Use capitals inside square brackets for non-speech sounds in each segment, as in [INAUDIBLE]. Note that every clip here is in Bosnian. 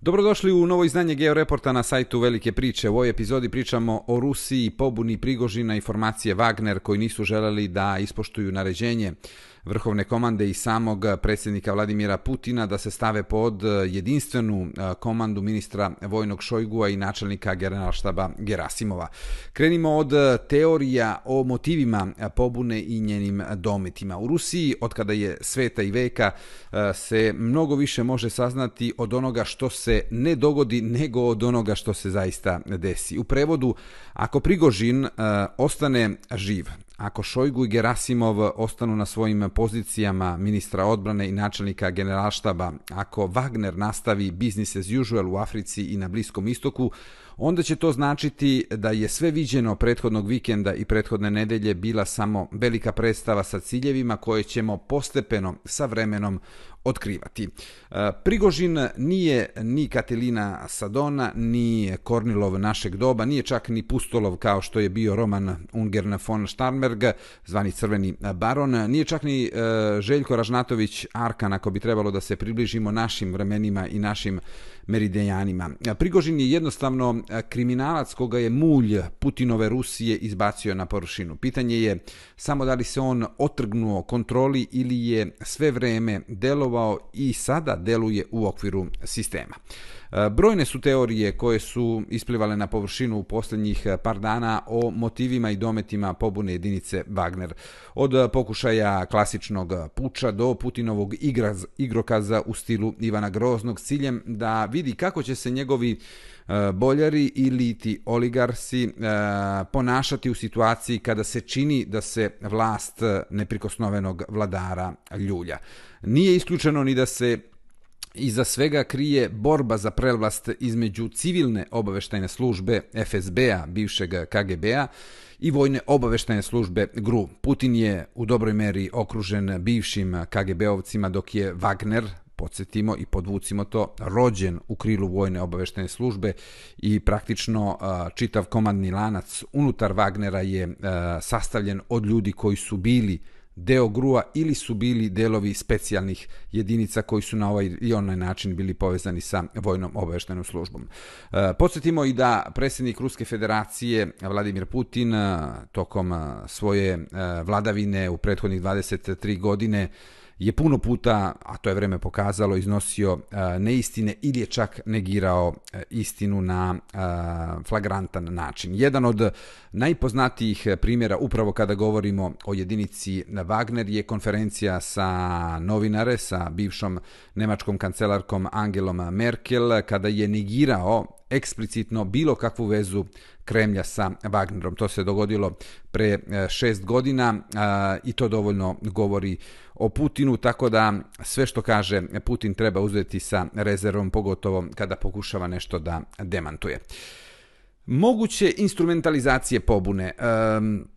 Dobrodošli u novo izdanje Georeporta na sajtu Velike priče. U ovoj epizodi pričamo o Rusiji, pobuni Prigožina i formacije Wagner koji nisu želeli da ispoštuju naređenje vrhovne komande i samog predsjednika Vladimira Putina da se stave pod jedinstvenu komandu ministra vojnog Šojgua i načelnika generalštaba Gerasimova. Krenimo od teorija o motivima pobune i njenim dometima. U Rusiji, od kada je sveta i veka, se mnogo više može saznati od onoga što se se ne dogodi nego od onoga što se zaista desi. U prevodu, ako Prigožin e, ostane živ, ako Šojgu i Gerasimov ostanu na svojim pozicijama ministra odbrane i načelnika generalštaba, ako Wagner nastavi business as usual u Africi i na Bliskom istoku, onda će to značiti da je sve viđeno prethodnog vikenda i prethodne nedelje bila samo velika predstava sa ciljevima koje ćemo postepeno sa vremenom otkrivati. E, Prigožin nije ni Katilina Sadona, ni Kornilov našeg doba, nije čak ni Pustolov kao što je bio Roman Ungern von Starnberg, zvani Crveni baron, nije čak ni e, Željko Ražnatović Arkan, ako bi trebalo da se približimo našim vremenima i našim meridijanima. Prigožin je jednostavno e, kriminalac koga je mulj Putinove Rusije izbacio na površinu. Pitanje je samo da li se on otrgnuo kontroli ili je sve vreme delovao i sada deluje u okviru sistema. E, brojne su teorije koje su isplivale na površinu u posljednjih e, par dana o motivima i dometima pobune jedinice Wagner. Od e, pokušaja klasičnog puča do Putinovog igraz, igrokaza u stilu Ivana Groznog s ciljem da vidi kako će se njegovi boljari ili ti oligarsi ponašati u situaciji kada se čini da se vlast neprikosnovenog vladara ljulja. Nije isključeno ni da se Iza svega krije borba za prevlast između civilne obaveštajne službe FSB-a, bivšeg KGB-a, i vojne obaveštajne službe GRU. Putin je u dobroj meri okružen bivšim KGB-ovcima dok je Wagner, podsjetimo i podvucimo to, rođen u krilu vojne obaveštajne službe i praktično čitav komandni lanac unutar Wagnera je sastavljen od ljudi koji su bili deo grua ili su bili delovi specijalnih jedinica koji su na ovaj i onaj način bili povezani sa vojnom obaveštenom službom. E, podsjetimo i da predsjednik Ruske federacije Vladimir Putin e, tokom e, svoje e, vladavine u prethodnih 23 godine je puno puta, a to je vreme pokazalo, iznosio e, neistine ili je čak negirao e, istinu na e, flagrantan način. Jedan od najpoznatijih primjera upravo kada govorimo o jedinici Wagner je konferencija sa novinare, sa bivšom nemačkom kancelarkom Angelom Merkel, kada je negirao eksplicitno bilo kakvu vezu Kremlja sa Wagnerom. To se dogodilo pre e, šest godina i to dovoljno govori o Putinu, tako da sve što kaže Putin treba uzeti sa rezervom, pogotovo kada pokušava nešto da demantuje. Moguće instrumentalizacije pobune. Um,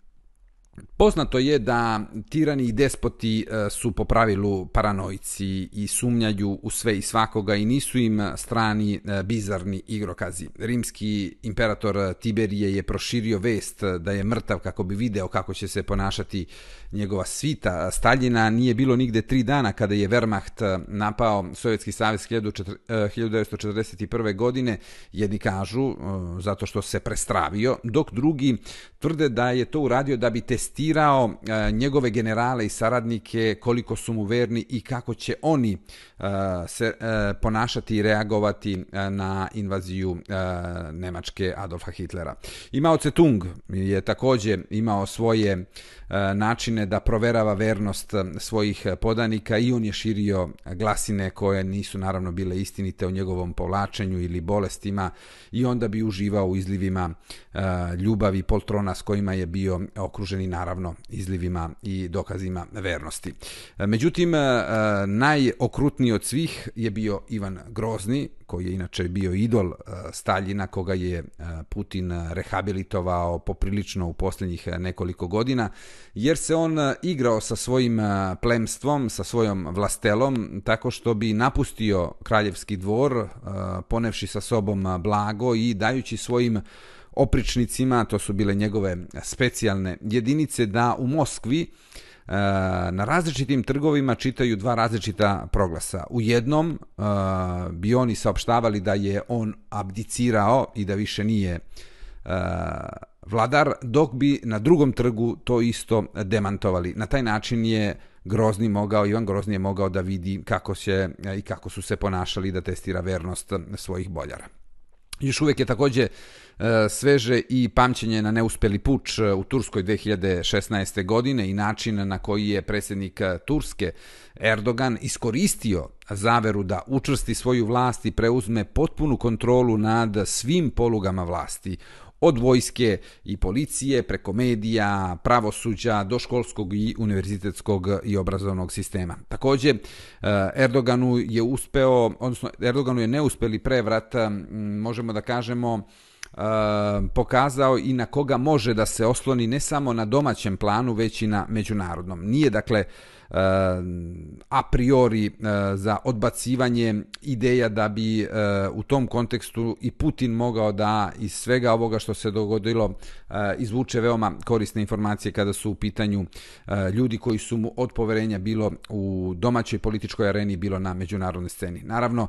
Poznato je da tirani i despoti e, su po pravilu paranoici i sumnjaju u sve i svakoga i nisu im strani e, bizarni igrokazi. Rimski imperator Tiberije je proširio vest da je mrtav kako bi video kako će se ponašati njegova svita. Staljina nije bilo nigde tri dana kada je Wehrmacht e, napao Sovjetski savez 1941. Godine. Jedni kažu zato što se prestravio, dok drugi tvrde da je to uradio da bi testirao testirao e, njegove generale i saradnike koliko su mu verni i kako će oni Eh, se e, ponašati i reagovati eh, na invaziju Nemačke Adolfa Hitlera. I Mao Tse-tung je također imao svoje načine da proverava vernost svojih podanika i on je širio glasine koje nisu naravno bile istinite o njegovom povlačenju ili bolestima i onda bi uživao u izlivima ljubavi poltrona s kojima je bio okruženi naravno izlivima i dokazima vernosti. Međutim, najokrutniji od svih je bio Ivan Grozni, koji je inače bio idol eh, Staljina, koga je eh, Putin rehabilitovao poprilično u posljednjih eh, nekoliko godina, jer se on igrao sa svojim plemstvom, sa svojom vlastelom, tako što bi napustio kraljevski dvor, ponevši sa sobom blago i dajući svojim opričnicima, to su bile njegove specijalne jedinice, da u Moskvi E, na različitim trgovima čitaju dva različita proglasa. U jednom e, bi oni saopštavali da je on abdicirao i da više nije e, vladar, dok bi na drugom trgu to isto demantovali. Na taj način je Grozni mogao, Ivan Grozni je mogao da vidi kako se i kako su se ponašali da testira vernost svojih boljara. Još uvijek je također E, sveže i pamćenje na neuspeli puč e, u Turskoj 2016. godine i način na koji je predsjednik e, Turske Erdogan iskoristio zaveru da učvrsti svoju vlast i preuzme potpunu kontrolu nad svim polugama vlasti od vojske i policije, preko medija, pravosuđa, do školskog i univerzitetskog i obrazovnog sistema. Također, Erdoganu je uspeo, odnosno Erdoganu je neuspeli prevrat, možemo da kažemo, Ehm, pokazao i na koga može da se osloni ne samo na domaćem planu, već i na međunarodnom. Nije, dakle, ehm, a priori eh, za odbacivanje ideja da bi eh, u tom kontekstu i Putin mogao da iz svega ovoga što se dogodilo eh, izvuče veoma korisne informacije kada su u pitanju ljudi koji su mu od poverenja bilo u domaćoj političkoj areni, bilo na međunarodnoj sceni. Naravno,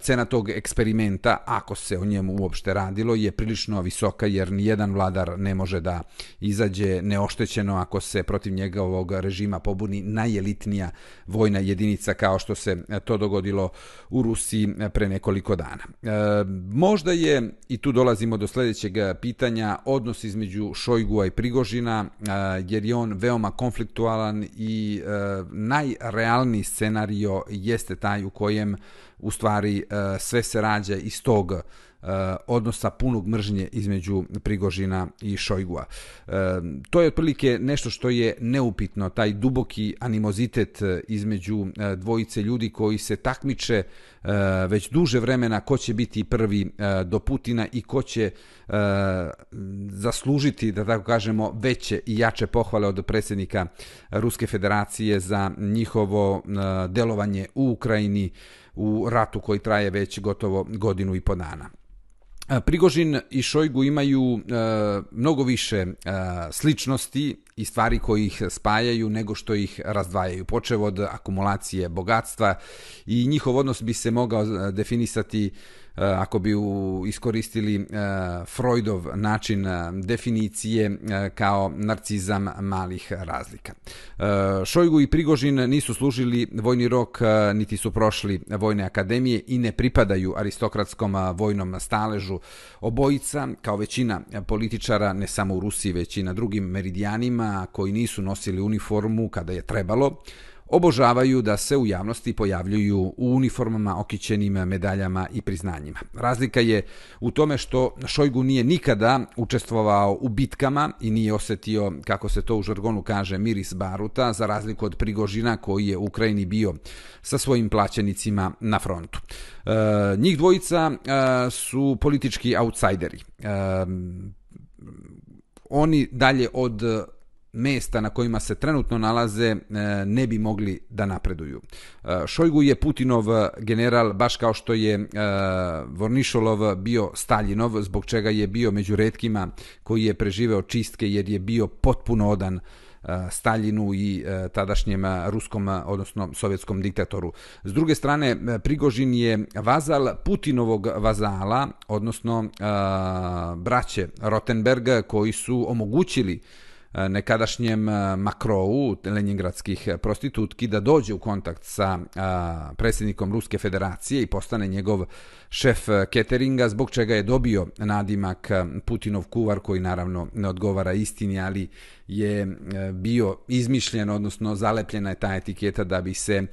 cena tog eksperimenta, ako se o njemu uopšte radilo, je prilično visoka jer ni jedan vladar ne može da izađe neoštećeno ako se protiv njegovog režima pobuni najelitnija vojna jedinica kao što se e, to dogodilo u Rusiji e, pre nekoliko dana. E, možda je, i tu dolazimo do sljedećeg pitanja, odnos između Šojgua i Prigožina, e, jer je on veoma konfliktualan i najrealniji scenario jeste taj u kojem u stvari sve se rađa iz tog Eh, odnosa punog mržnje između Prigožina i Šojgua. Eh, to je otprilike nešto što je neupitno, taj duboki animozitet eh, između dvojice ljudi koji se takmiče već duže vremena ko će biti prvi do Putina i ko će zaslužiti, da tako kažemo, veće i jače pohvale od predsjednika Ruske federacije za njihovo delovanje u Ukrajini u ratu koji traje već gotovo godinu i po dana. Prigožin i Šojgu imaju e, mnogo više e, sličnosti i stvari koji ih spajaju nego što ih razdvajaju. Počev od akumulacije bogatstva i njihov odnos bi se mogao e, definisati e, ako bi iskoristili e, Freudov način definicije kao narcizam malih razlika. Šojgu i Prigožin nisu služili vojni rok, niti su prošli vojne akademije i ne pripadaju aristokratskom vojnom staležu. Obojica, kao većina političara, ne samo u Rusiji, već i na drugim meridijanima koji nisu nosili uniformu kada je trebalo, obožavaju da se u javnosti pojavljuju u uniformama, okićenim medaljama i priznanjima. Razlika je u tome što Šojgu nije nikada učestvovao u bitkama i nije osetio, kako se to u žargonu kaže, miris baruta, za razliku od Prigožina koji je u Ukrajini bio sa svojim plaćenicima na frontu. E, njih dvojica e, su politički outsideri. E, oni dalje od mesta na kojima se trenutno nalaze e, ne bi mogli da napreduju. E, Šojgu je Putinov general baš kao što je e, Vornišolov bio Staljinov, zbog čega je bio među redkima koji je preživeo čistke jer je bio potpuno odan Staljinu i tadašnjem ruskom, odnosno sovjetskom diktatoru. S druge strane, Prigožin je vazal Putinovog vazala, odnosno braće Rotenberg, koji su omogućili uh, E, nekadašnjem e, Makrou, Makrovu, lenjingradskih e, prostitutki, da dođe u kontakt sa predsjednikom Ruske federacije i postane njegov šef cateringa, zbog čega je dobio nadimak Putinov kuvar, koji naravno ne odgovara istini, ali je bio izmišljen, odnosno zalepljena je ta etiketa da bi se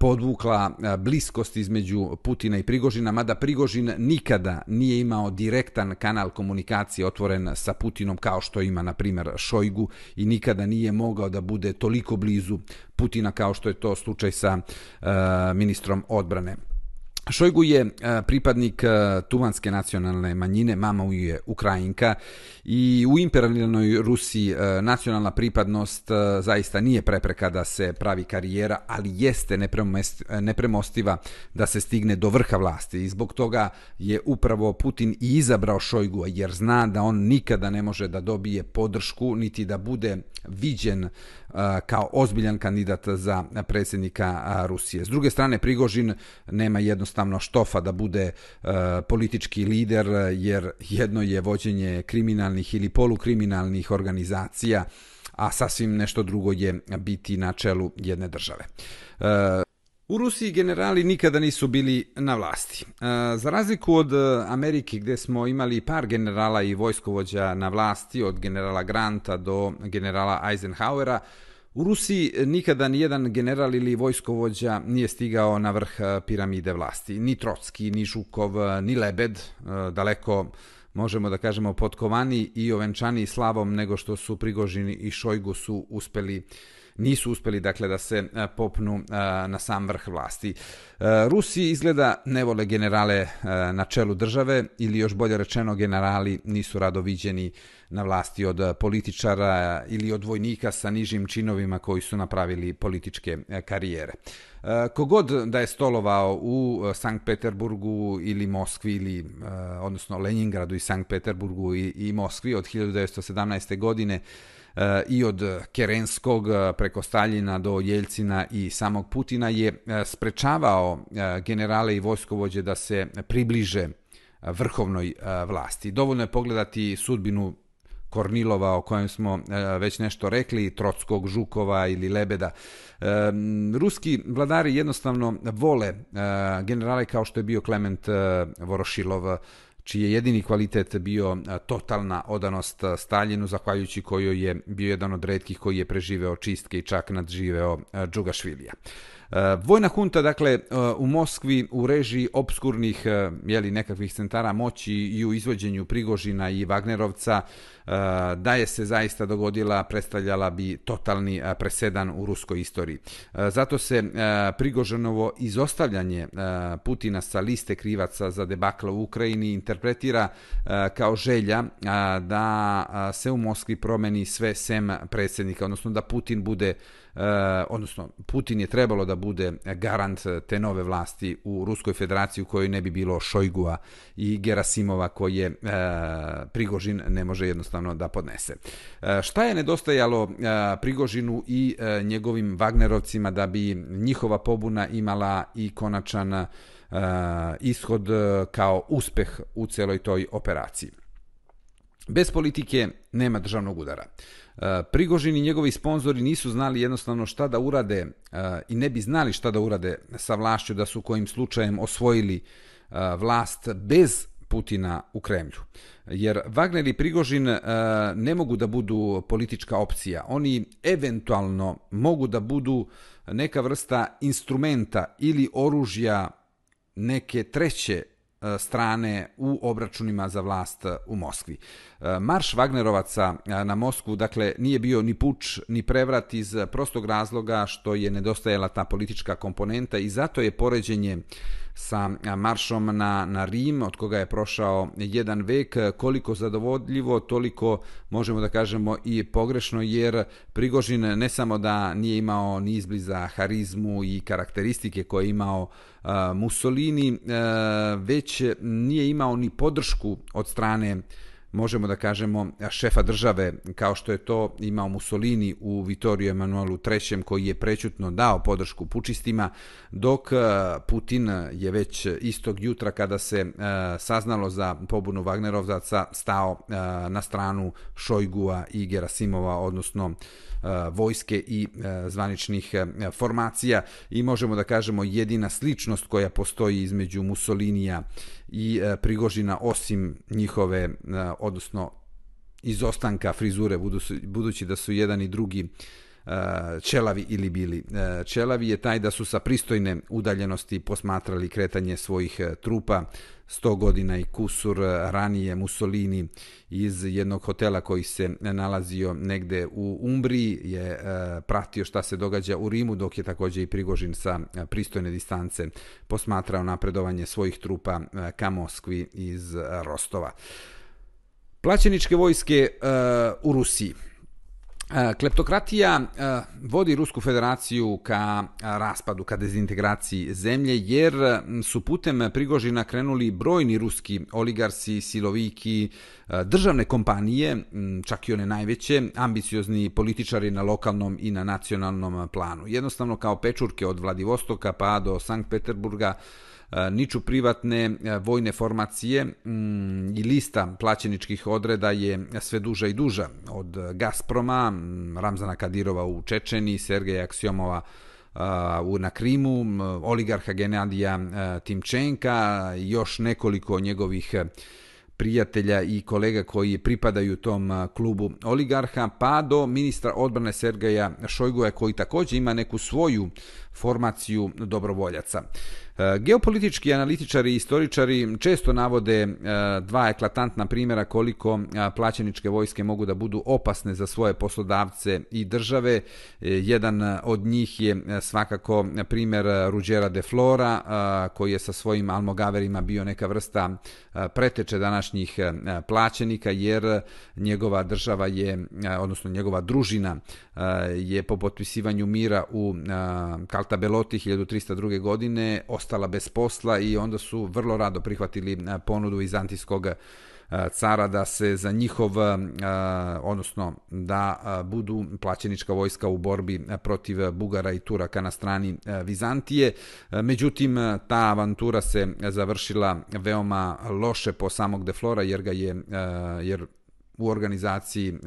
podvukla bliskost između Putina i Prigožina, mada Prigožin nikada nije imao direktan kanal komunikacije otvoren sa Putinom kao što ima, na primjer, Šojgu i nikada nije mogao da bude toliko blizu Putina kao što je to slučaj sa uh, ministrom odbrane. Šojgu je e, pripadnik e, tuvanske nacionalne manjine, mama mu je Ukrajinka i u imperialnoj Rusiji e, nacionalna pripadnost zaista nije prepreka da se pravi karijera, ali jeste nepremostiva da se stigne do vrha vlasti. I zbog toga je upravo Putin i izabrao Šojgu jer zna da on nikada ne može da dobije podršku niti da bude viđen kao ozbiljan kandidat za predsjednika Rusije. S druge strane, Prigožin nema jednostavno štofa da bude politički lider, jer jedno je vođenje kriminalnih ili polukriminalnih organizacija, a sasvim nešto drugo je biti na čelu jedne države. U Rusiji generali nikada nisu bili na vlasti. E, za razliku od e, Amerike gdje smo imali par generala i vojskovođa na vlasti, od generala Granta do generala Eisenhowera, u Rusiji nikada ni jedan general ili vojskovođa nije stigao na vrh e, piramide vlasti. Ni Trotski, ni Žukov, ni Lebed, daleko možemo da kažemo potkovani i ovenčani slavom nego što su Prigožini i Šojgu su uspeli nisu uspeli dakle da se e, popnu e, na sam vrh vlasti. E, Rusi izgleda ne vole generale na čelu države ili još bolje rečeno generali nisu rado viđeni na vlasti od političara ili od vojnika sa nižim činovima koji su napravili političke karijere. Kogod da je stolovao u Sankt Peterburgu ili Moskvi ili odnosno Leningradu i Sankt Peterburgu i, i Moskvi od 1917. godine Eh, i od Kerenskog eh, preko Staljina do Jeljcina i samog Putina je eh, sprečavao generale i vojskovođe da se približe vrhovnoj vlasti. Dovoljno je pogledati sudbinu Kornilova o kojem smo već nešto rekli, Trotskog, Žukova ili Lebeda. Ruski vladari jednostavno vole generale kao što je bio Klement Vorošilov, čiji je jedini kvalitet bio totalna odanost Staljinu, zahvaljujući kojoj je bio jedan od redkih koji je preživeo čistke i čak nadživeo Džugašvilija. E, vojna hunta, dakle, e, u Moskvi u režiji obskurnih e, jeli, nekakvih centara moći i u izvođenju Prigožina i Wagnerovca da je se zaista dogodila, predstavljala bi totalni presedan u ruskoj istoriji. Zato se Prigožinovo izostavljanje Putina sa liste krivaca za debakla u Ukrajini interpretira kao želja da se u Moskvi promeni sve sem predsjednika, odnosno da Putin bude E, odnosno Putin je trebalo da bude garant te nove vlasti u Ruskoj federaciji u kojoj ne bi bilo Šojgua i Gerasimova koje e, Prigožin ne može jednostavno da podnese. E, šta je nedostajalo Prigožinu i njegovim Wagnerovcima da bi njihova pobuna imala i konačan ishod kao uspeh u celoj toj operaciji? Bez politike nema državnog udara. E, Prigožin i njegovi sponzori nisu znali jednostavno šta da urade e, i ne bi znali šta da urade sa vlašću da su kojim slučajem osvojili e, vlast bez Putina u Kremlju. Jer Wagner i Prigožin e, ne mogu da budu politička opcija. Oni eventualno mogu da budu neka vrsta instrumenta ili oružja neke treće E, strane u obračunima za vlast e, u Moskvi. E, marš Wagnerovaca na Moskvu, dakle, nije bio ni puč, ni prevrat iz prostog razloga što je nedostajala ta politička komponenta i zato je poređenje sa maršom na, na Rim, od koga je prošao jedan vek, koliko zadovodljivo, toliko možemo da kažemo i pogrešno, jer Prigožin ne samo da nije imao ni izbliza harizmu i karakteristike koje je imao Mussolini već nije imao ni podršku od strane možemo da kažemo šefa države kao što je to imao Mussolini u Vittorio Emanuelu III koji je prećutno dao podršku pučistima dok e, Putin je već istog jutra kada se e, saznalo za pobunu Wagnerovzaca stao e, na stranu Šojgua i Gerasimova odnosno E, vojske i e, zvaničnih e, formacija i možemo da kažemo jedina sličnost koja postoji između Mussolinija i Prigožina osim njihove odnosno izostanka frizure budući da su jedan i drugi čelavi ili bili. Čelavi je taj da su sa pristojne udaljenosti posmatrali kretanje svojih trupa 100 godina i kusur ranije Mussolini iz jednog hotela koji se nalazio negde u Umbriji je e, pratio šta se događa u Rimu dok je također i Prigožin sa e, pristojne distance posmatrao napredovanje svojih trupa e, ka Moskvi iz Rostova. Plaćeničke vojske u Rusiji. E, kleptokratija e, vodi Rusku federaciju ka e, raspadu, ka dezintegraciji zemlje, jer su putem Prigožina krenuli brojni ruski oligarsi, siloviki, državne kompanije, čak i one najveće, ambiciozni političari na lokalnom i na nacionalnom planu. Jednostavno kao pečurke od Vladivostoka pa do Sankt Peterburga, E, niču privatne e, vojne formacije mm, i lista plaćeničkih odreda je sve duža i duža od Gazproma, Ramzana Kadirova u Čečeni, Sergeja Aksjomova e, u na Krimu, oligarha Genadija Timčenka, još nekoliko njegovih prijatelja i kolega koji pripadaju tom klubu oligarha, pa do ministra odbrane Sergeja Šojgoja koji također ima neku svoju formaciju dobrovoljaca. E, geopolitički analitičari i istoričari često navode e, dva eklatantna primjera koliko e, plaćeničke vojske mogu da budu opasne za svoje poslodavce i države. Jedan od njih je svakako primjer Ruđera de Flora, koji je sa svojim almogaverima bio neka vrsta preteče današnjih plaćenika, jer njegova država je, odnosno njegova družina je po potpisivanju mira u Kaltabeloti 1302. godine ostala bez posla i onda su vrlo rado prihvatili e, ponudu vizantijskog e, cara da se za njihov, e, odnosno da budu plaćenička vojska u borbi protiv Bugara i Turaka na strani Vizantije. Međutim, ta avantura se završila veoma loše po samog Deflora jer ga je jer u organizaciji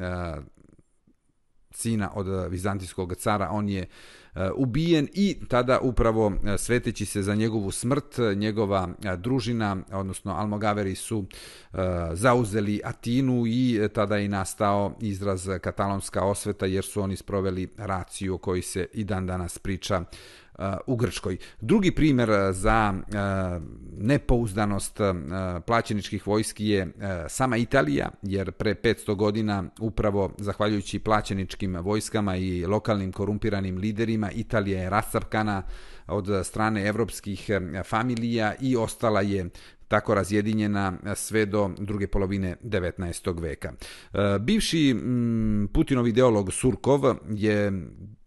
sina od e, vizantijskog cara on je e, ubijen i tada upravo e, sveteći se za njegovu smrt, njegova družina, odnosno Almogaveri su zauzeli Atinu i tada je nastao izraz katalonska osveta jer su oni sproveli raciju o kojoj se i dan danas priča u Grčkoj. Drugi primjer za nepouzdanost plaćeničkih vojski je sama Italija, jer pre 500 godina upravo zahvaljujući plaćeničkim vojskama i lokalnim korumpiranim liderima Italija je rasapkana od strane evropskih familija i ostala je tako razjedinjena sve do druge polovine 19. veka. Bivši Putinov ideolog Surkov je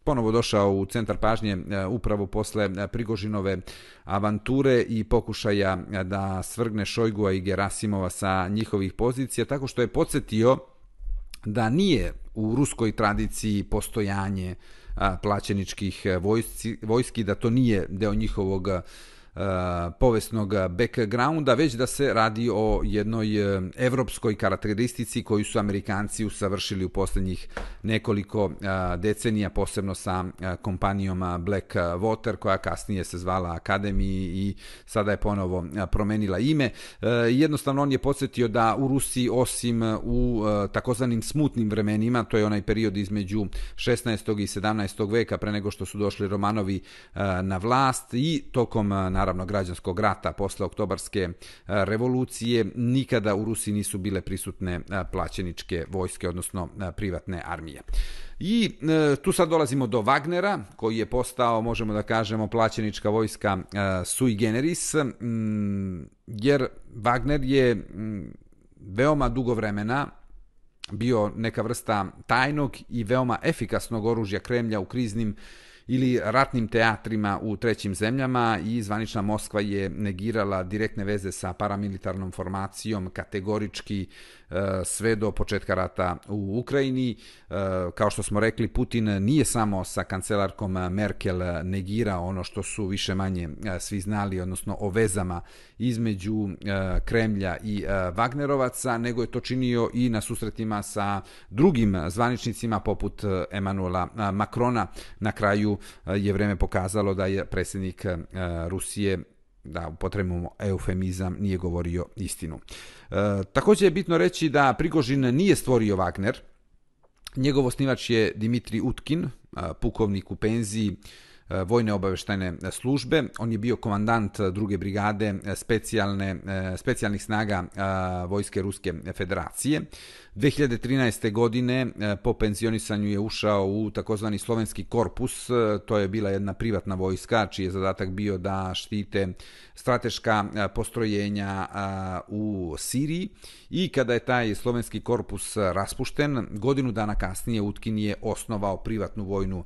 ponovo došao u centar pažnje e, upravo posle e, Prigožinove avanture i pokušaja e, da svrgne Šojgua i Gerasimova sa njihovih pozicija, tako što je podsjetio da nije u ruskoj tradiciji postojanje plaćeničkih vojski, vojski, da to nije deo njihovog Uh, E, povesnog backgrounda, već da se radi o jednoj uh, evropskoj karakteristici koju su Amerikanci usavršili u posljednjih nekoliko uh, decenija, posebno sa kompanijom Blackwater, koja kasnije se zvala Academy i sada je ponovo promenila ime. Jednostavno on je podsjetio da u Rusiji, osim u takozvanim smutnim vremenima, to je onaj period između 16. i 17. veka, pre nego što su došli Romanovi na vlast i tokom na naravno građanskog rata posle oktobarske e, revolucije nikada u Rusiji nisu bile prisutne e, plaćeničke vojske odnosno e, privatne armije. I tu sad dolazimo do Wagnera, koji je postao, možemo da kažemo, plaćenička vojska sui generis, jer Wagner je veoma dugo vremena bio neka vrsta tajnog i veoma efikasnog oružja Kremlja u kriznim ili ratnim teatrima u trećim zemljama i zvanična Moskva je negirala direktne veze sa paramilitarnom formacijom kategorički E, sve do početka rata u Ukrajini. E, kao što smo rekli, Putin nije samo sa kancelarkom Merkel negirao ono što su više manje e, svi znali, odnosno o vezama između Kremlja i Wagnerovaca, nego je to činio i na susretima sa drugim zvaničnicima poput Emanuela Makrona. Na kraju je vreme pokazalo da je predsjednik Rusije da upotrebimo eufemizam, nije govorio istinu. E, također je bitno reći da Prigožin nije stvorio Wagner, Njegov osnivač je Dimitri Utkin, e, pukovnik u penziji, E, vojne obaveštajne službe. On je bio komandant druge brigade e, specijalne, e, specijalnih snaga Vojske Ruske federacije. 2013. godine po penzionisanju je ušao u takozvani slovenski korpus, to je bila jedna privatna vojska čiji je zadatak bio da štite strateška postrojenja u Siriji i kada je taj slovenski korpus raspušten, godinu dana kasnije Utkin je osnovao privatnu vojnu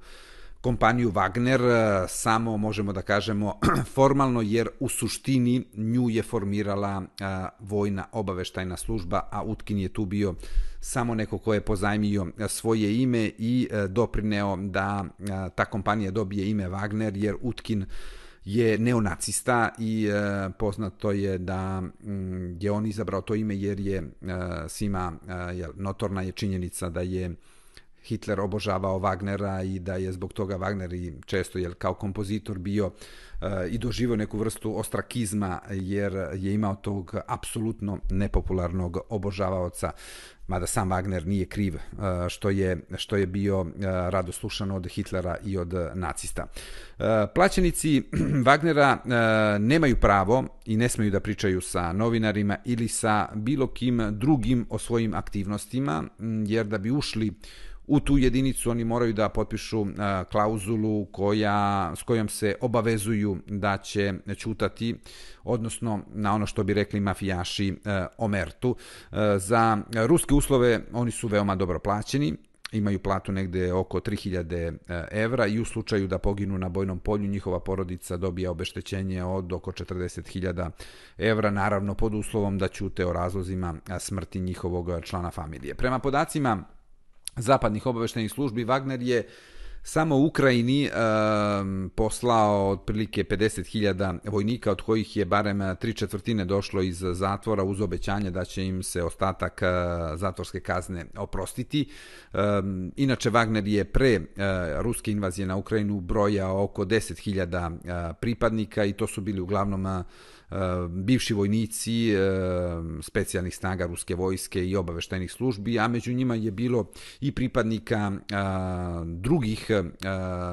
kompaniju Wagner e, samo možemo da kažemo [CLEARS THROAT] formalno jer u suštini nju je formirala e, vojna obaveštajna služba, a Utkin je tu bio samo neko ko je pozajmio svoje ime i e, doprineo da ta kompanija dobije ime Wagner jer Utkin je neonacista i e, poznato je da mm, je on izabrao to ime jer je e, svima e, notorna je činjenica da je Hitler obožavao Wagnera i da je zbog toga Wagner i često je kao kompozitor bio e, i doživio neku vrstu ostrakizma jer je imao tog apsolutno nepopularnog obožavaoca mada sam Wagner nije kriv eh, što je što je bio eh, rado slušan od Hitlera i od nacista. Plaćenici [CLEARS THROAT] Wagnera nemaju pravo i ne smeju da pričaju sa novinarima ili sa bilo kim drugim o svojim aktivnostima mm, jer da bi ušli u tu jedinicu oni moraju da potpišu klauzulu koja, s kojom se obavezuju da će čutati, odnosno na ono što bi rekli mafijaši e, omertu. E, za ruske uslove oni su veoma dobro plaćeni, imaju platu negde oko 3000 e, evra i u slučaju da poginu na bojnom polju njihova porodica dobija obeštećenje od oko 40.000 evra, naravno pod uslovom da ćute o razlozima smrti njihovog člana familije. Prema podacima zapadnih obaveštenih službi, Wagner je samo u Ukrajini e, poslao otprilike 50.000 vojnika, od kojih je barem tri četvrtine došlo iz zatvora uz obećanje da će im se ostatak e, zatvorske kazne oprostiti. E, inače, Wagner je pre e, ruske invazije na Ukrajinu broja oko 10.000 e, eh, pripadnika i to su bili uglavnom e, Eh, bivši vojnici eh, specijalnih snaga ruske vojske i obaveštajnih službi, a među njima je bilo i pripadnika eh, drugih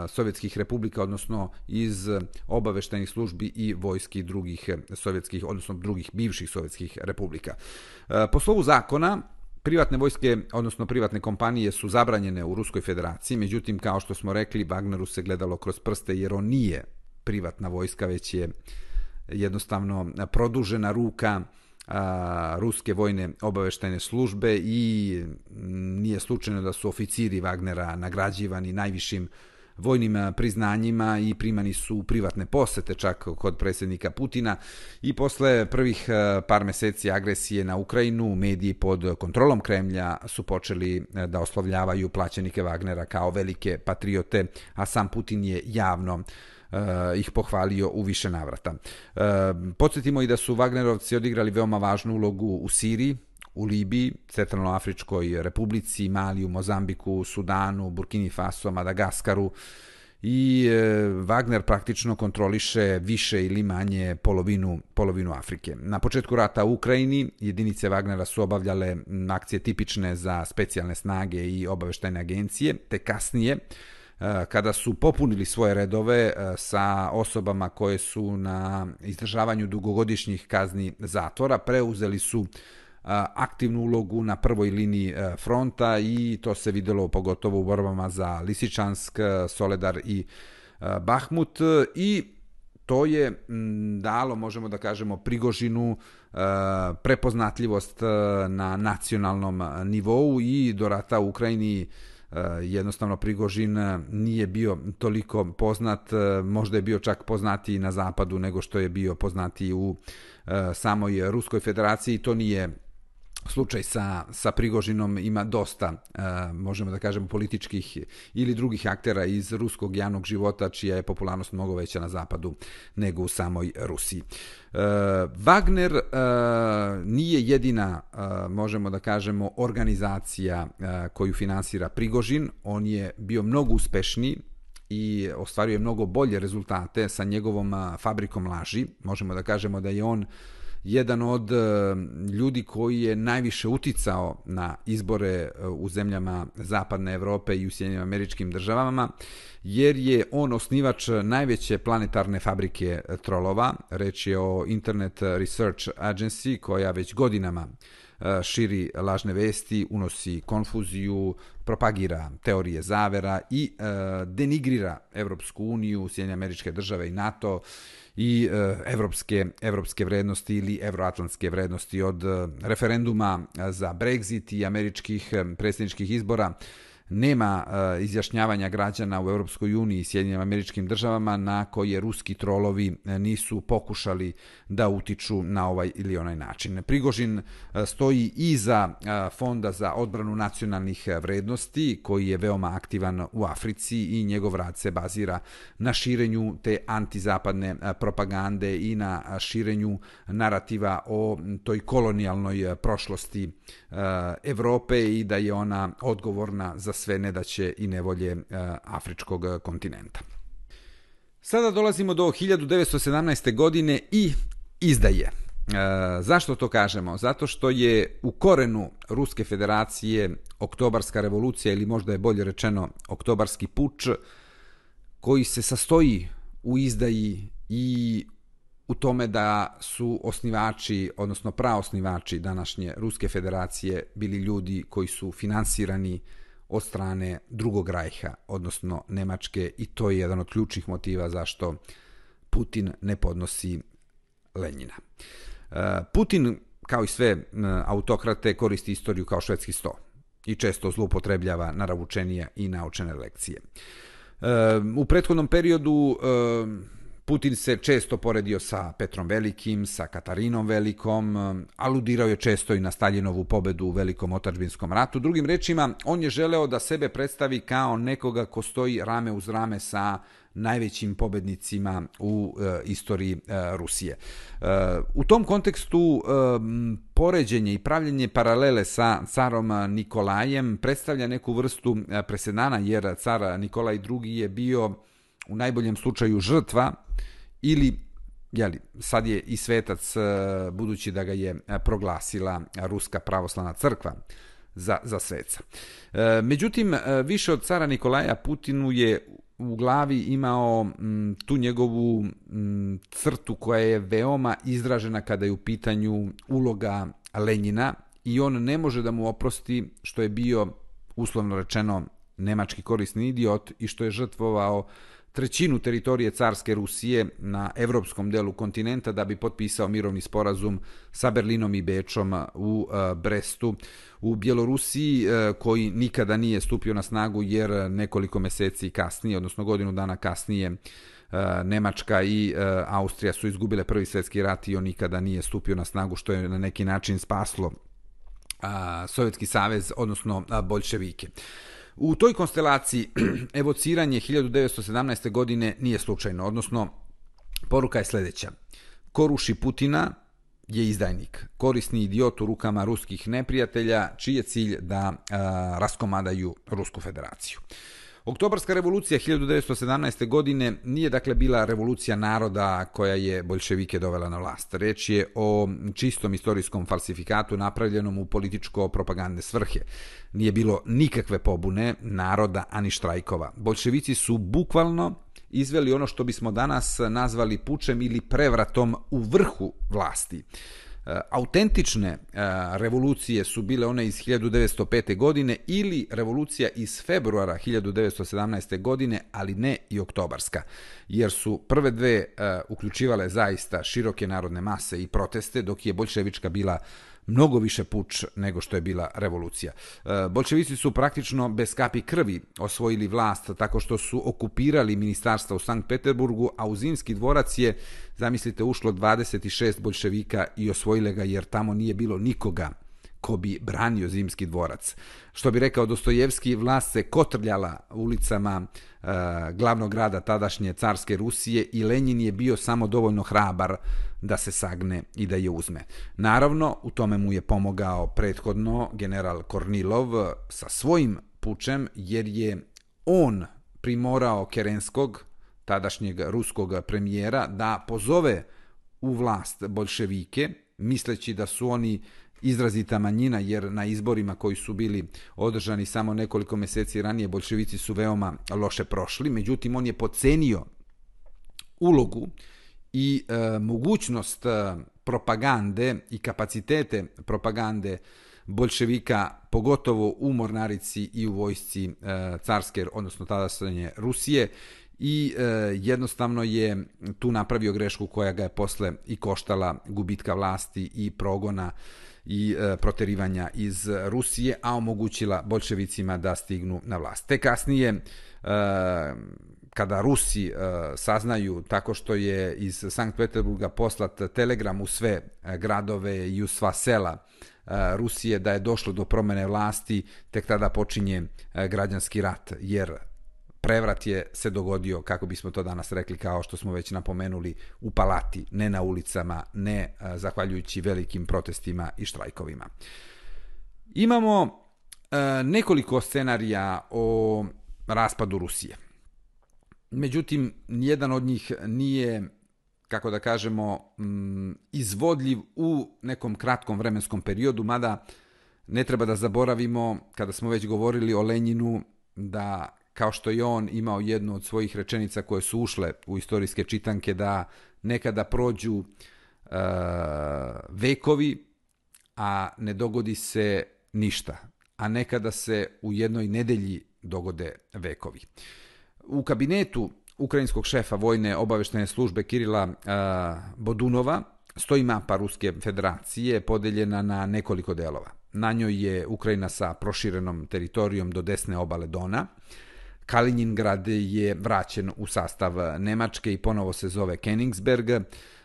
sovjetskih republika, odnosno iz obaveštajnih službi i vojski drugih sovjetskih, odnosno drugih bivših sovjetskih republika. Po slovu zakona, Privatne vojske, odnosno privatne kompanije su zabranjene u Ruskoj federaciji, međutim, kao što smo rekli, Wagneru se gledalo kroz prste jer on nije privatna vojska, već je uh, jednostavno produžena ruka a, ruske vojne obaveštajne službe i nije slučajno da su oficiri Wagnera nagrađivani najvišim vojnim priznanjima i primani su privatne posete čak kod predsjednika Putina i posle prvih par meseci agresije na Ukrajinu mediji pod kontrolom Kremlja su počeli da oslovljavaju plaćenike Wagnera kao velike patriote, a sam Putin je javno uh, uh, Eh, ih pohvalio u više navrata. Uh, podsjetimo i da su Wagnerovci odigrali veoma važnu ulogu u Siriji, u Libiji, Centralnoafričkoj republici, Maliju, Mozambiku, Sudanu, Burkini Faso, Madagaskaru i e, Wagner praktično kontroliše više ili manje polovinu, polovinu Afrike. Na početku rata u Ukrajini jedinice Wagnera su obavljale akcije tipične za specijalne snage i obaveštajne agencije, te kasnije E, Eh, kada su popunili svoje redove eh, sa osobama koje su na izdržavanju dugogodišnjih kazni zatvora, preuzeli su eh, aktivnu ulogu na prvoj liniji fronta i to se videlo pogotovo u borbama za Lisičansk, Soledar i Bahmut. I to je mm, dalo, možemo da kažemo, Prigožinu prepoznatljivost na nacionalnom nivou i do rata u Ukrajini E, jednostavno Prigožin e, nije bio toliko poznat, e, možda je bio čak poznatiji na zapadu nego što je bio poznatiji u samoj Ruskoj federaciji. To nije slučaj sa, sa Prigožinom ima dosta, e, možemo da kažemo, političkih ili drugih aktera iz ruskog javnog života, čija je popularnost mnogo veća na zapadu nego u samoj Rusiji. E, Wagner e, nije jedina, e, možemo da kažemo, organizacija e, koju finansira Prigožin. On je bio mnogo uspešniji i ostvaruje mnogo bolje rezultate sa njegovom e, fabrikom laži. Možemo da kažemo da je on jedan od eh, ljudi koji je najviše uticao na izbore eh, u zemljama Zapadne Evrope i u Sjedinim američkim državama, jer je on osnivač najveće planetarne fabrike eh, trolova. Reč je o Internet Research Agency, koja već godinama širi lažne vesti, unosi konfuziju, propagira teorije zavera i denigrira Evropsku uniju, Sjedinje američke države i NATO i e, evropske, evropske vrednosti ili evroatlantske vrednosti od e, referenduma e, za Brexit i američkih e, predsjedničkih izbora nema uh, izjašnjavanja građana u Europskoj uniji i Sjedinjenim američkim državama na koje ruski trolovi e, nisu pokušali da utiču na ovaj ili onaj način. Prigožin uh, stoji iza uh, Fonda za odbranu nacionalnih vrednosti koji je veoma aktivan u Africi i njegov rad se bazira na širenju te antizapadne propagande i na širenju narativa o toj kolonijalnoj prošlosti Evrope i da je ona odgovorna za sve nedaće i nevolje e, afričkog kontinenta. Sada dolazimo do 1917. godine i izdaje. E, zašto to kažemo? Zato što je u korenu Ruske federacije oktobarska revolucija ili možda je bolje rečeno oktobarski puč koji se sastoji u izdaji i u tome da su osnivači, odnosno praosnivači današnje Ruske federacije bili ljudi koji su finansirani od strane drugog rajha, odnosno Nemačke, i to je jedan od ključnih motiva zašto Putin ne podnosi Lenjina. E, Putin, kao i sve e, autokrate, koristi istoriju kao švedski sto i često zloupotrebljava naravučenije i naučene lekcije. E, u prethodnom periodu Putin se često poredio sa Petrom Velikim, sa Katarinom Velikom, aludirao je često i na Staljinovu pobedu u Velikom otačbinskom ratu. Drugim rečima, on je želeo da sebe predstavi kao nekoga ko stoji rame uz rame sa najvećim pobednicima u e, istoriji e, Rusije. E, u tom kontekstu e, poređenje i pravljenje paralele sa carom Nikolajem predstavlja neku vrstu e, presedana, jer car Nikolaj II je bio u najboljem slučaju žrtva ili jeli, sad je i svetac e, budući da ga je e, proglasila Ruska pravoslavna crkva za, za sveca. E, međutim, više od cara Nikolaja Putinu je u glavi imao m, tu njegovu m, crtu koja je veoma izražena kada je u pitanju uloga Lenjina i on ne može da mu oprosti što je bio uslovno rečeno nemački korisni idiot i što je žrtvovao trećinu teritorije carske Rusije na evropskom delu kontinenta da bi potpisao mirovni sporazum sa Berlinom i Bečom u Brestu u Bjelorusiji koji nikada nije stupio na snagu jer nekoliko meseci kasnije, odnosno godinu dana kasnije, Nemačka i Austrija su izgubile prvi svjetski rat i on nikada nije stupio na snagu što je na neki način spaslo Sovjetski savez, odnosno Bolševike. U toj konstelaciji [CLEARS THROAT] evociranje 1917. godine nije slučajno, odnosno poruka je sljedeća. Ko ruši Putina je izdajnik, korisni idiot u rukama ruskih neprijatelja, čiji je cilj da a, raskomadaju Rusku federaciju. Oktobarska revolucija 1917. godine nije dakle bila revolucija naroda koja je bolševike dovela na vlast. Reč je o čistom istorijskom falsifikatu napravljenom u političko-propagandne svrhe. Nije bilo nikakve pobune naroda ani štrajkova. Bolševici su bukvalno izveli ono što bismo danas nazvali pučem ili prevratom u vrhu vlasti. E, autentične e, revolucije su bile one iz 1905. godine ili revolucija iz februara 1917. godine, ali ne i oktobarska, jer su prve dve e, uključivale zaista široke narodne mase i proteste, dok je bolševička bila mnogo više puč nego što je bila revolucija. E, bolševici su praktično bez kapi krvi osvojili vlast tako što su okupirali ministarstva u Sankt Peterburgu, a u Zimski dvorac je, zamislite, ušlo 26 bolševika i osvojile ga jer tamo nije bilo nikoga ko bi branio Zimski dvorac. Što bi rekao Dostojevski, vlast se kotrljala ulicama e, glavnog grada tadašnje carske Rusije i Lenin je bio samo dovoljno hrabar da se sagne i da je uzme. Naravno, u tome mu je pomogao prethodno general Kornilov sa svojim pučem, jer je on primorao Kerenskog, tadašnjeg ruskog premijera, da pozove u vlast bolševike misleći da su oni izrazita manjina, jer na izborima koji su bili održani samo nekoliko meseci ranije, bolševici su veoma loše prošli, međutim on je pocenio ulogu i e, mogućnost e, propagande i kapacitete propagande bolševika, pogotovo u Mornarici i u vojsci e, carske, odnosno tada Rusije, i e, jednostavno je tu napravio grešku koja ga je posle i koštala gubitka vlasti i progona i e, proterivanja iz Rusije, a omogućila bolševicima da stignu na vlast. Te kasnije, e, kada Rusi e, saznaju tako što je iz Sankt Peterburga poslat telegram u sve e, gradove i u sva sela e, Rusije da je došlo do promene vlasti, tek tada počinje e, građanski rat, jer prevrat je se dogodio, kako bismo to danas rekli, kao što smo već napomenuli, u palati, ne na ulicama, ne eh, zahvaljujući velikim protestima i štrajkovima. Imamo eh, nekoliko scenarija o raspadu Rusije. Međutim, nijedan od njih nije, kako da kažemo, mm, izvodljiv u nekom kratkom vremenskom periodu, mada ne treba da zaboravimo, kada smo već govorili o Lenjinu, da kao što je on imao jednu od svojih rečenica koje su ušle u istorijske čitanke, da nekada prođu uh, vekovi, a ne dogodi se ništa, a nekada se u jednoj nedelji dogode vekovi. U kabinetu ukrajinskog šefa vojne obaveštene službe Kirila uh, Bodunova stoji mapa Ruske federacije podeljena na nekoliko delova. Na njoj je Ukrajina sa proširenom teritorijom do desne obale Dona, Kaliningrad je vraćen u sastav Nemačke i ponovo se zove Kenningsberg.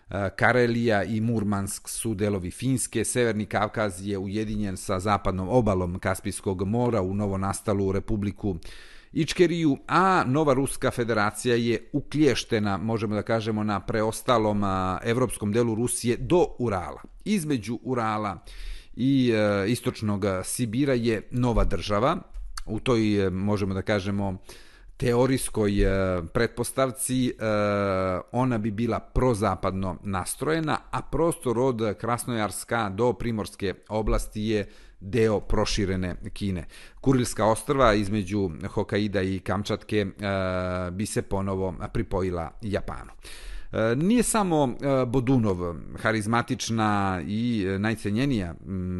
Eh, Karelija i Murmansk su delovi Finske, Severni Kavkaz je ujedinjen sa zapadnom obalom Kaspijskog mora u novonastalu republiku Ičkeriju, a Nova Ruska federacija je uklještena, možemo da kažemo, na preostalom eh, evropskom delu Rusije do Urala. Između Urala i eh, istočnog Sibira je nova država, u toj, e, možemo da kažemo, teorijskoj e, pretpostavci e, ona bi bila prozapadno nastrojena, a prostor od Krasnojarska do Primorske oblasti je deo proširene Kine. Kurilska ostrva između Hokaida i Kamčatke e, bi se ponovo pripojila Japanu. E, nije samo e, Bodunov harizmatična i e, najcenjenija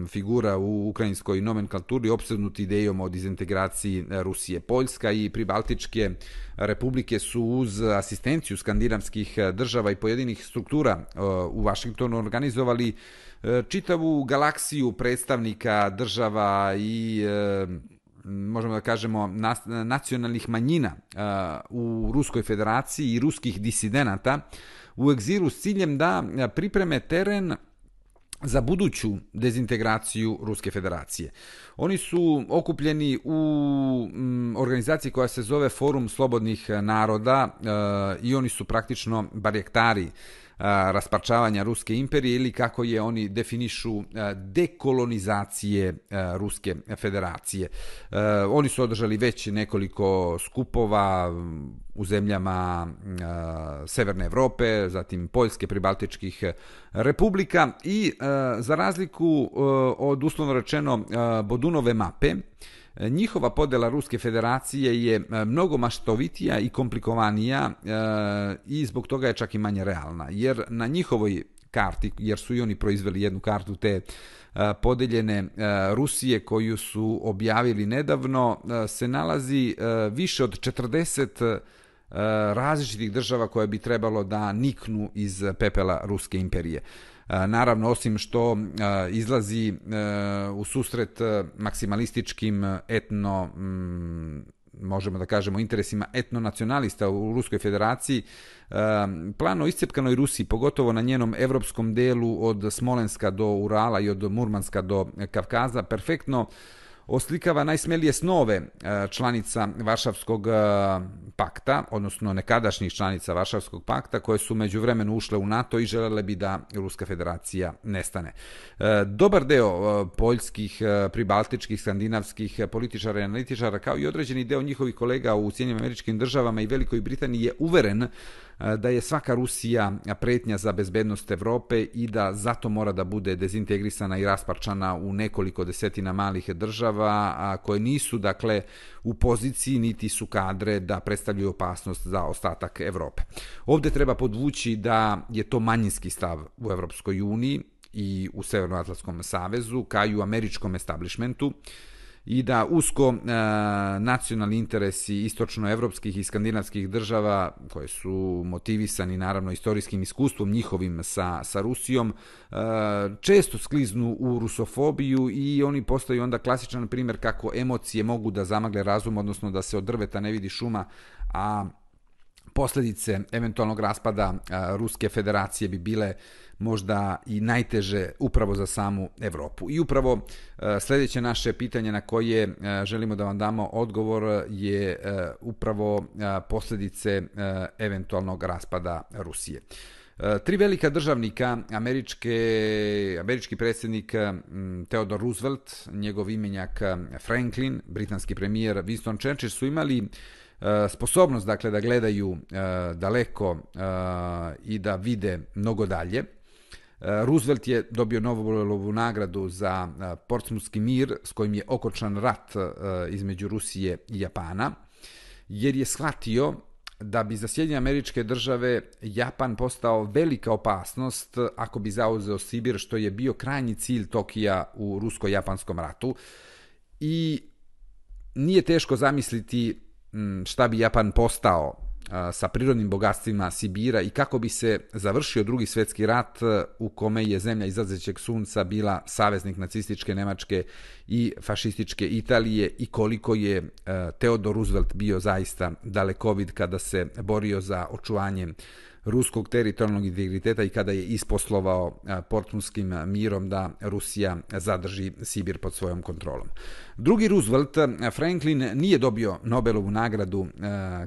figura u ukrajinskoj nomenklaturi obsednuti idejom o dizintegraciji Rusije. Poljska i pribaltičke republike su uz asistenciju skandinavskih država i pojedinih struktura u Vašingtonu organizovali čitavu galaksiju predstavnika država i možemo da kažemo, nacionalnih manjina u Ruskoj federaciji i ruskih disidenata u egziru s ciljem da pripreme teren za buduću dezintegraciju Ruske federacije. Oni su okupljeni u organizaciji koja se zove Forum slobodnih naroda i oni su praktično barjektari rasparčavanja Ruske imperije ili kako je oni definišu dekolonizacije Ruske federacije. Oni su održali već nekoliko skupova u zemljama Severne Evrope, zatim Poljske, pribaltičkih e, republika i e, za razliku e, od uslovno rečeno Bodunove mape, E, njihova podela Ruske federacije je e, mnogo maštovitija i komplikovanija e, i zbog toga je čak i manje realna. Jer na njihovoj karti, jer su i oni proizveli jednu kartu te podeljene Rusije koju su objavili nedavno, se nalazi više od 40 različitih država koje bi trebalo da niknu iz pepela Ruske imperije. Naravno, osim što izlazi e, u susret e, maksimalističkim e, etno mm, možemo da kažemo interesima etnonacionalista u Ruskoj federaciji, plan o iscepkanoj Rusiji, pogotovo na njenom evropskom delu od Smolenska do Urala i od Murmanska do Kavkaza, perfektno oslikava najsmelije snove e, članica Varšavskog e, pakta, odnosno nekadašnjih članica Varšavskog pakta, koje su među vremenu ušle u NATO i želele bi da Ruska federacija nestane. E, dobar deo poljskih, pribaltičkih, skandinavskih političara i analitičara, kao i određeni deo njihovih kolega u Sjednjim američkim državama i Velikoj Britaniji je uveren da je svaka Rusija pretnja za bezbednost Evrope i da zato mora da bude dezintegrisana i rasparčana u nekoliko desetina malih država a, koje nisu dakle u poziciji niti su kadre da predstavljaju opasnost za ostatak Evrope. Ovde treba podvući da je to manjinski stav u Evropskoj uniji i u Severnoatlantskom savezu, kao i u američkom establishmentu i da usko e, nacionalni interesi istočnoevropskih i skandinavskih država koje su motivisani naravno istorijskim iskustvom njihovim sa, sa Rusijom e, često skliznu u rusofobiju i oni postaju onda klasičan primjer kako emocije mogu da zamagle razum odnosno da se od drveta ne vidi šuma a posljedice eventualnog raspada a, Ruske federacije bi bile možda i najteže upravo za samu Evropu. I upravo e, sljedeće naše pitanje na koje e, želimo da vam damo odgovor je e, upravo posljedice eventualnog raspada Rusije. Tri velika državnika, američke, američki predsjednik Theodore Roosevelt, njegov imenjak Franklin, britanski premijer Winston Churchill su imali sposobnost dakle da gledaju daleko i da vide mnogo dalje. Eh, Roosevelt je dobio Nobelovu nagradu za eh, Portsmouthski mir s kojim je okočan rat eh, između Rusije i Japana, jer je shvatio da bi za Sjedinje američke države Japan postao velika opasnost ako bi zauzeo Sibir, što je bio krajnji cilj Tokija u rusko-japanskom ratu. I nije teško zamisliti mm, šta bi Japan postao sa prirodnim bogatstvima Sibira i kako bi se završio drugi svjetski rat u kome je zemlja izlazećeg sunca bila saveznik nacističke Nemačke i fašističke Italije i koliko je Theodor Roosevelt bio zaista dalekovid kada se borio za očuvanje ruskog teritorijalnog integriteta i kada je isposlovao portunskim mirom da Rusija zadrži Sibir pod svojom kontrolom. Drugi Roosevelt, Franklin, nije dobio Nobelovu nagradu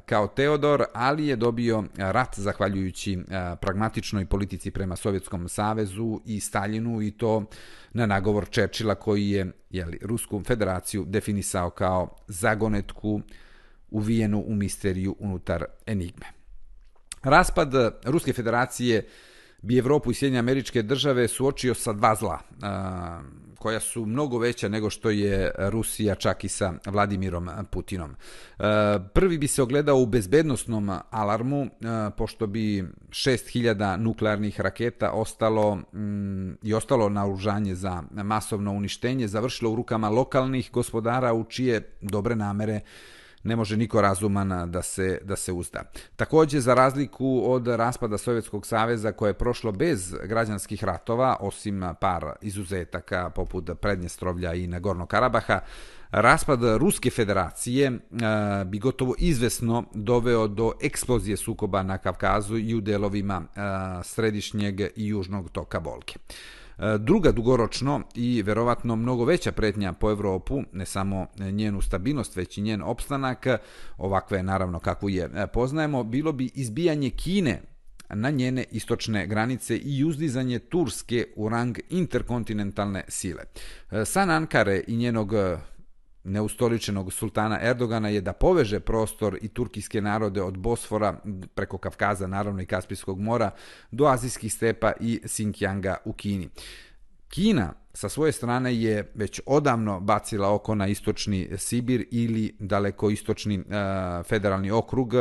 kao Teodor, ali je dobio rat zahvaljujući pragmatičnoj politici prema Sovjetskom savezu i Staljinu i to na nagovor Čečila koji je jeli, Rusku federaciju definisao kao zagonetku uvijenu u misteriju unutar enigme. Raspad eh, Ruske federacije bi Evropu i Sjedinje američke države suočio sa dva zla, eh, koja su mnogo veća nego što je Rusija čak i sa Vladimirom Putinom. Eh, prvi bi se ogledao u bezbednostnom alarmu, pošto bi 6000 nuklearnih raketa ostalo mm, i ostalo na užanje za masovno uništenje, završilo u rukama lokalnih gospodara u čije dobre namere ne može niko razuman da se, da se uzda. Takođe, za razliku od raspada Sovjetskog saveza koje je prošlo bez građanskih ratova, osim par izuzetaka poput Prednjestrovlja i Nagorno Karabaha, Raspad Ruske federacije bi gotovo izvesno doveo do eksplozije sukoba na Kavkazu i u delovima središnjeg i južnog toka Bolke. E, druga dugoročno i verovatno mnogo veća pretnja po Evropu, ne samo njenu stabilnost, već i njen opstanak, ovakve naravno kakvu je e, poznajemo, bilo bi izbijanje Kine na njene istočne granice i uzdizanje Turske u rang interkontinentalne sile. E, San Ankare i njenog neustoličenog sultana Erdogana je da poveže prostor i turkijske narode od Bosfora preko Kavkaza, naravno i Kaspijskog mora, do azijskih stepa i Sinkjanga u Kini. Kina sa svoje strane je već odavno bacila oko na istočni Sibir ili daleko istočni e, eh, federalni okrug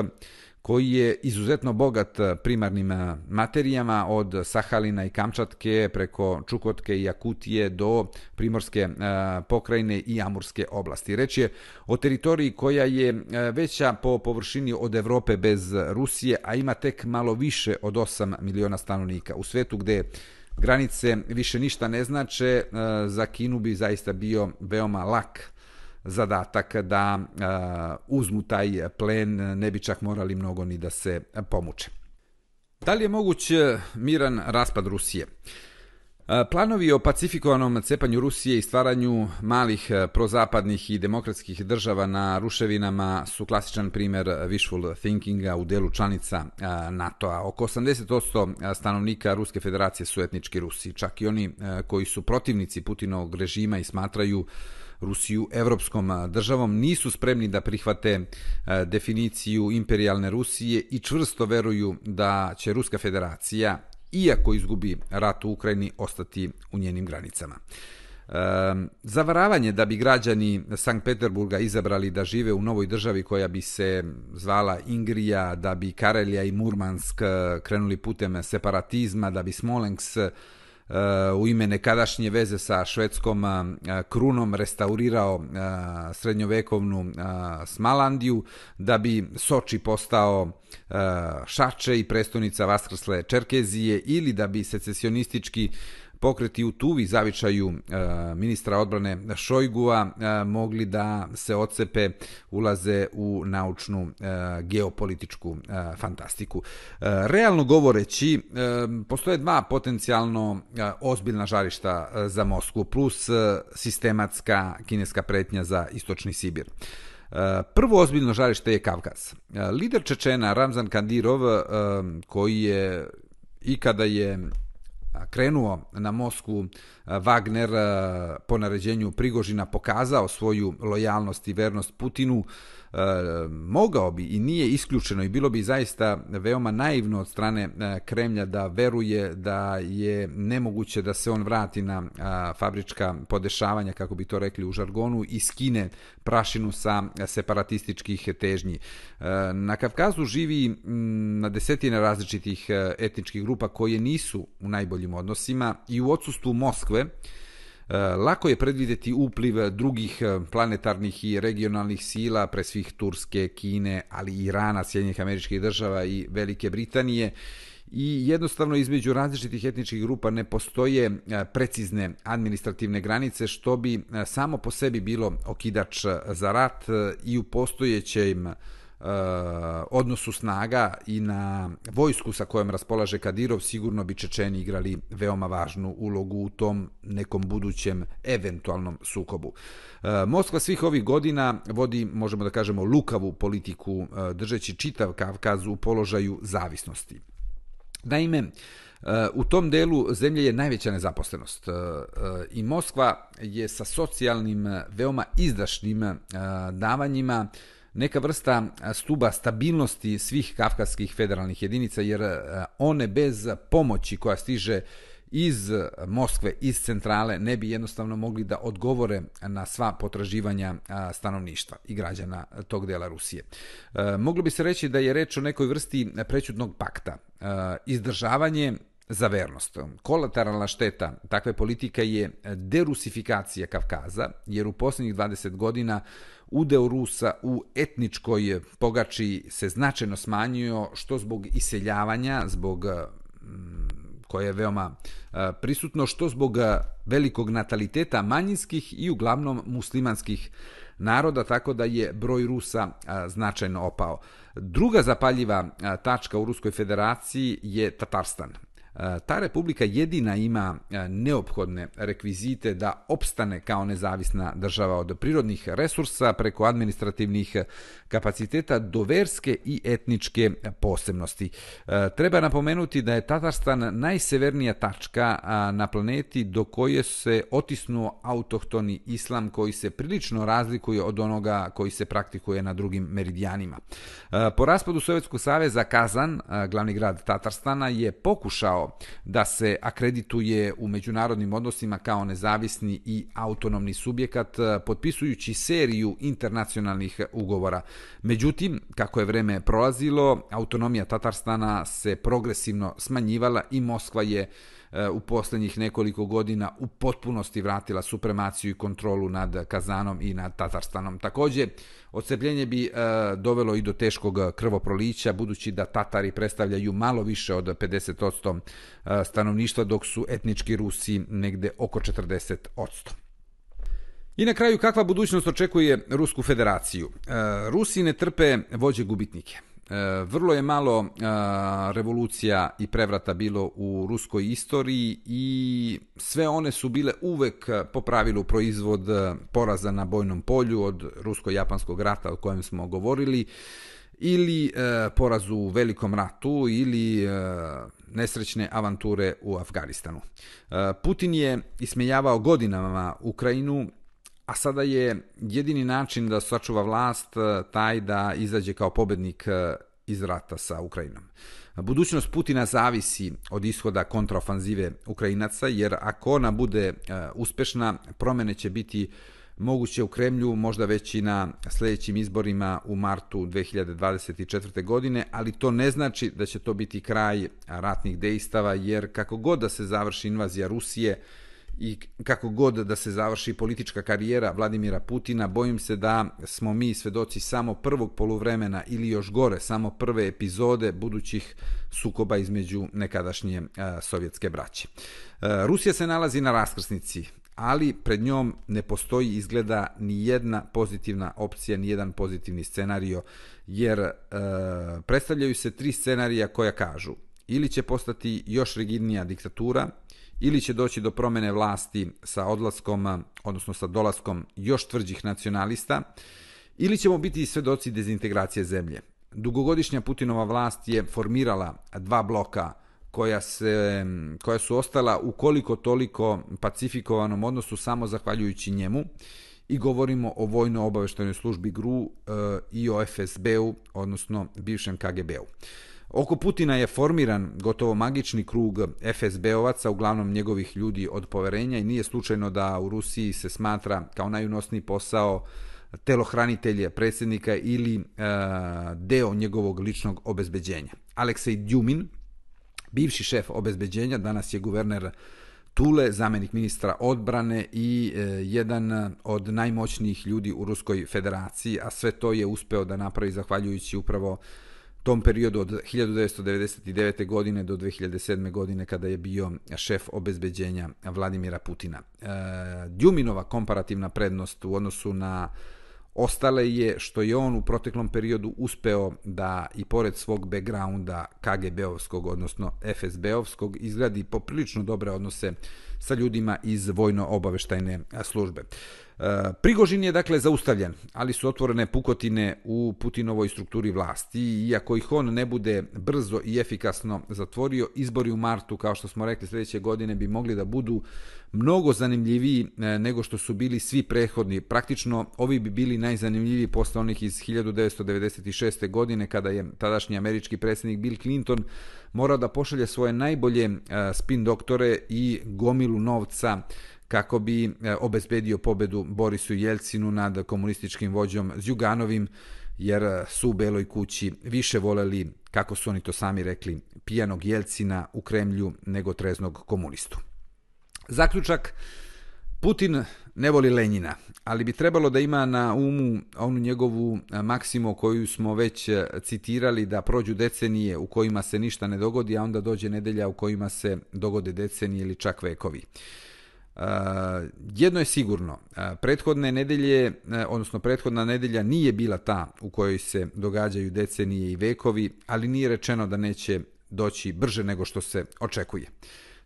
koji je izuzetno bogat eh, primarnim eh, materijama od Sahalina i Kamčatke preko Čukotke i Jakutije do primorske eh, pokrajine i Amurske oblasti. Reč je o teritoriji koja je veća po površini od Evrope bez Rusije, a ima tek malo više od 8 miliona stanovnika. U svetu gde granice više ništa ne znače, za Kinu bi zaista bio veoma lak zadatak da e, uzmu taj plen, ne bi čak morali mnogo ni da se pomuče. Da li je moguć e, miran raspad Rusije? E, planovi o pacifikovanom cepanju Rusije i stvaranju malih prozapadnih i demokratskih država na ruševinama su klasičan primjer wishful thinkinga u delu članica NATO-a. Oko 80% stanovnika Ruske federacije su etnički Rusi, čak i oni koji su protivnici Putinovog režima i smatraju Rusiju evropskom državom, nisu spremni da prihvate definiciju imperialne Rusije i čvrsto veruju da će Ruska federacija, iako izgubi rat u Ukrajini, ostati u njenim granicama. E, zavaravanje da bi građani Sankt Peterburga izabrali da žive u novoj državi koja bi se zvala Ingrija, da bi Karelija i Murmansk e, krenuli putem separatizma, da bi Smolensk Eh, u ime nekadašnje veze sa švedskom eh, krunom restaurirao eh, srednjovekovnu Smalandiju, da bi Soči postao Šače i prestonica Vaskrsle Čerkezije ili da bi secesionistički pokreti u tuvi zavičaju e, ministra odbrane Šojgua e, mogli da se odcepe, ulaze u naučnu e, geopolitičku e, fantastiku. E, realno govoreći, e, postoje dva potencijalno ozbiljna žarišta za Moskvu, plus sistematska kineska pretnja za istočni Sibir. Prvo ozbiljno žarište je Kavkaz. Lider Čečena Ramzan Kandirov, koji je i kada je krenuo na Moskvu Wagner po naređenju Prigožina pokazao svoju lojalnost i vernost Putinu mogao bi i nije isključeno i bilo bi zaista veoma naivno od strane Kremlja da veruje da je nemoguće da se on vrati na fabrička podešavanja, kako bi to rekli u žargonu, i skine prašinu sa separatističkih težnji. Na Kavkazu živi na desetine različitih etničkih grupa koje nisu u najboljim odnosima i u odsustvu Moskve, E, lako je predvideti upliv drugih e, planetarnih i regionalnih sila, pre svih Turske, Kine, ali i Irana, Sjedinjih američkih država i Velike Britanije, i jednostavno između različitih etničkih grupa ne postoje e, precizne administrativne granice što bi e, samo po sebi bilo okidač za rat i u postojećem Uh, odnosu snaga i na vojsku sa kojom raspolaže Kadirov, sigurno bi Čečeni igrali veoma važnu ulogu u tom nekom budućem eventualnom sukobu. Eh, Moskva svih ovih godina vodi, možemo da kažemo, lukavu politiku eh, držeći čitav Kavkaz u položaju zavisnosti. Naime, U tom delu zemlje je najveća nezaposlenost i Moskva je sa socijalnim, veoma izdašnim davanjima neka vrsta stuba stabilnosti svih kafkaskih federalnih jedinica, jer one bez pomoći koja stiže iz Moskve, iz centrale, ne bi jednostavno mogli da odgovore na sva potraživanja stanovništva i građana tog dela Rusije. E, moglo bi se reći da je reč o nekoj vrsti prećutnog pakta. E, izdržavanje za vernost. Kolateralna šteta takve politike je derusifikacija Kavkaza, jer u posljednjih 20 godina udeo Rusa u etničkoj pogači se značajno smanjio, što zbog iseljavanja, zbog eh, koje je veoma eh, prisutno, što zbog eh, velikog nataliteta manjinskih i uglavnom muslimanskih naroda, tako da je broj Rusa značajno opao. Druga zapaljiva tačka u Ruskoj federaciji je Tatarstan. Ta republika jedina ima neophodne rekvizite da opstane kao nezavisna država od prirodnih resursa preko administrativnih kapaciteta do verske i etničke posebnosti. Treba napomenuti da je Tatarstan najsevernija tačka na planeti do koje se otisnuo autohtoni islam koji se prilično razlikuje od onoga koji se praktikuje na drugim meridijanima. Po raspadu Sovjetskog saveza Kazan, glavni grad Tatarstana, je pokušao da se akredituje u međunarodnim odnosima kao nezavisni i autonomni subjekat, eh, potpisujući seriju internacionalnih ugovora. Međutim, kako je vreme prolazilo, autonomija Tatarstana se progresivno smanjivala i Moskva je E, u poslednjih nekoliko godina u potpunosti vratila supremaciju i kontrolu nad Kazanom i nad Tatarstanom. Takođe, odcepljenje bi e, dovelo i do teškog krvoprolića, budući da Tatari predstavljaju malo više od 50% e, stanovništva, dok su etnički Rusi negde oko 40%. I na kraju, kakva budućnost očekuje Rusku federaciju? E, Rusi ne trpe vođe gubitnike. E, vrlo je malo e, revolucija i prevrata bilo u ruskoj istoriji i sve one su bile uvek po pravilu proizvod e, poraza na bojnom polju od rusko-japanskog rata o kojem smo govorili ili poraz porazu u velikom ratu ili nesrećne avanture u Afganistanu. Putin je ismejavao godinama Ukrajinu a sada je jedini način da sačuva vlast eh, taj da izađe kao pobednik eh, iz rata sa Ukrajinom. Budućnost Putina zavisi od ishoda kontraofanzive Ukrajinaca, jer ako ona bude eh, uspešna, promene će biti moguće u Kremlju, možda već i na sljedećim izborima u martu 2024. godine, ali to ne znači da će to biti kraj ratnih dejstava, jer kako god da se završi invazija Rusije, i kako god da se završi politička karijera Vladimira Putina, bojim se da smo mi svedoci samo prvog poluvremena ili još gore, samo prve epizode budućih sukoba između nekadašnje e, sovjetske braće. E, Rusija se nalazi na raskrsnici, ali pred njom ne postoji izgleda ni jedna pozitivna opcija, ni jedan pozitivni scenario, jer e, predstavljaju se tri scenarija koja kažu ili će postati još rigidnija diktatura, ili će doći do promene vlasti sa odlaskom, odnosno sa dolaskom još tvrđih nacionalista, ili ćemo biti svedoci dezintegracije zemlje. Dugogodišnja Putinova vlast je formirala dva bloka koja, se, koja su ostala u koliko toliko pacifikovanom odnosu samo zahvaljujući njemu i govorimo o vojno-obaveštenoj službi GRU e, i o FSB-u, odnosno bivšem KGB-u. Oko Putina je formiran gotovo magični krug FSB-ovaca, uglavnom njegovih ljudi od poverenja i nije slučajno da u Rusiji se smatra kao najunosniji posao telohranitelje predsjednika ili e, deo njegovog ličnog obezbeđenja. Aleksej Djumin, bivši šef obezbeđenja, danas je guverner Tule, zamenik ministra odbrane i e, jedan od najmoćnijih ljudi u Ruskoj federaciji, a sve to je uspeo da napravi zahvaljujući upravo tom periodu od 1999. godine do 2007. godine kada je bio šef obezbeđenja Vladimira Putina. E, Djuminova komparativna prednost u odnosu na ostale je što je on u proteklom periodu uspeo da i pored svog backgrounda KGB-ovskog, odnosno FSB-ovskog, izgradi poprilično dobre odnose sa ljudima iz vojno-obaveštajne službe. E, E, Prigožin je dakle zaustavljen, ali su otvorene pukotine u Putinovoj strukturi vlasti iako ih on ne bude brzo i efikasno zatvorio, izbori u martu, kao što smo rekli sljedeće godine, bi mogli da budu mnogo zanimljiviji e, nego što su bili svi prehodni. Praktično ovi bi bili najzanimljiviji posle onih iz 1996. godine kada je tadašnji američki predsjednik Bill Clinton morao da pošalje svoje najbolje e, spin doktore i gomilu novca kako bi e, obezbedio pobedu Borisu Jelcinu nad komunističkim vođom Zjuganovim, jer e, su u Beloj kući više voleli, kako su oni to sami rekli, pijanog Jelcina u Kremlju nego treznog komunistu. Zaključak, Putin ne voli Lenjina, ali bi trebalo da ima na umu onu njegovu e, maksimu koju smo već citirali da prođu decenije u kojima se ništa ne dogodi, a onda dođe nedelja u kojima se dogode decenije ili čak vekovi. Uh, jedno je sigurno, uh, prethodne nedelje, uh, odnosno prethodna nedelja nije bila ta u kojoj se događaju decenije i vekovi, ali nije rečeno da neće doći brže nego što se očekuje.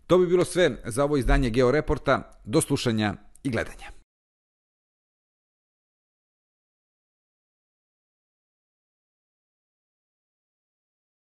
To bi bilo sve za ovo izdanje Georeporta. Do slušanja i gledanja.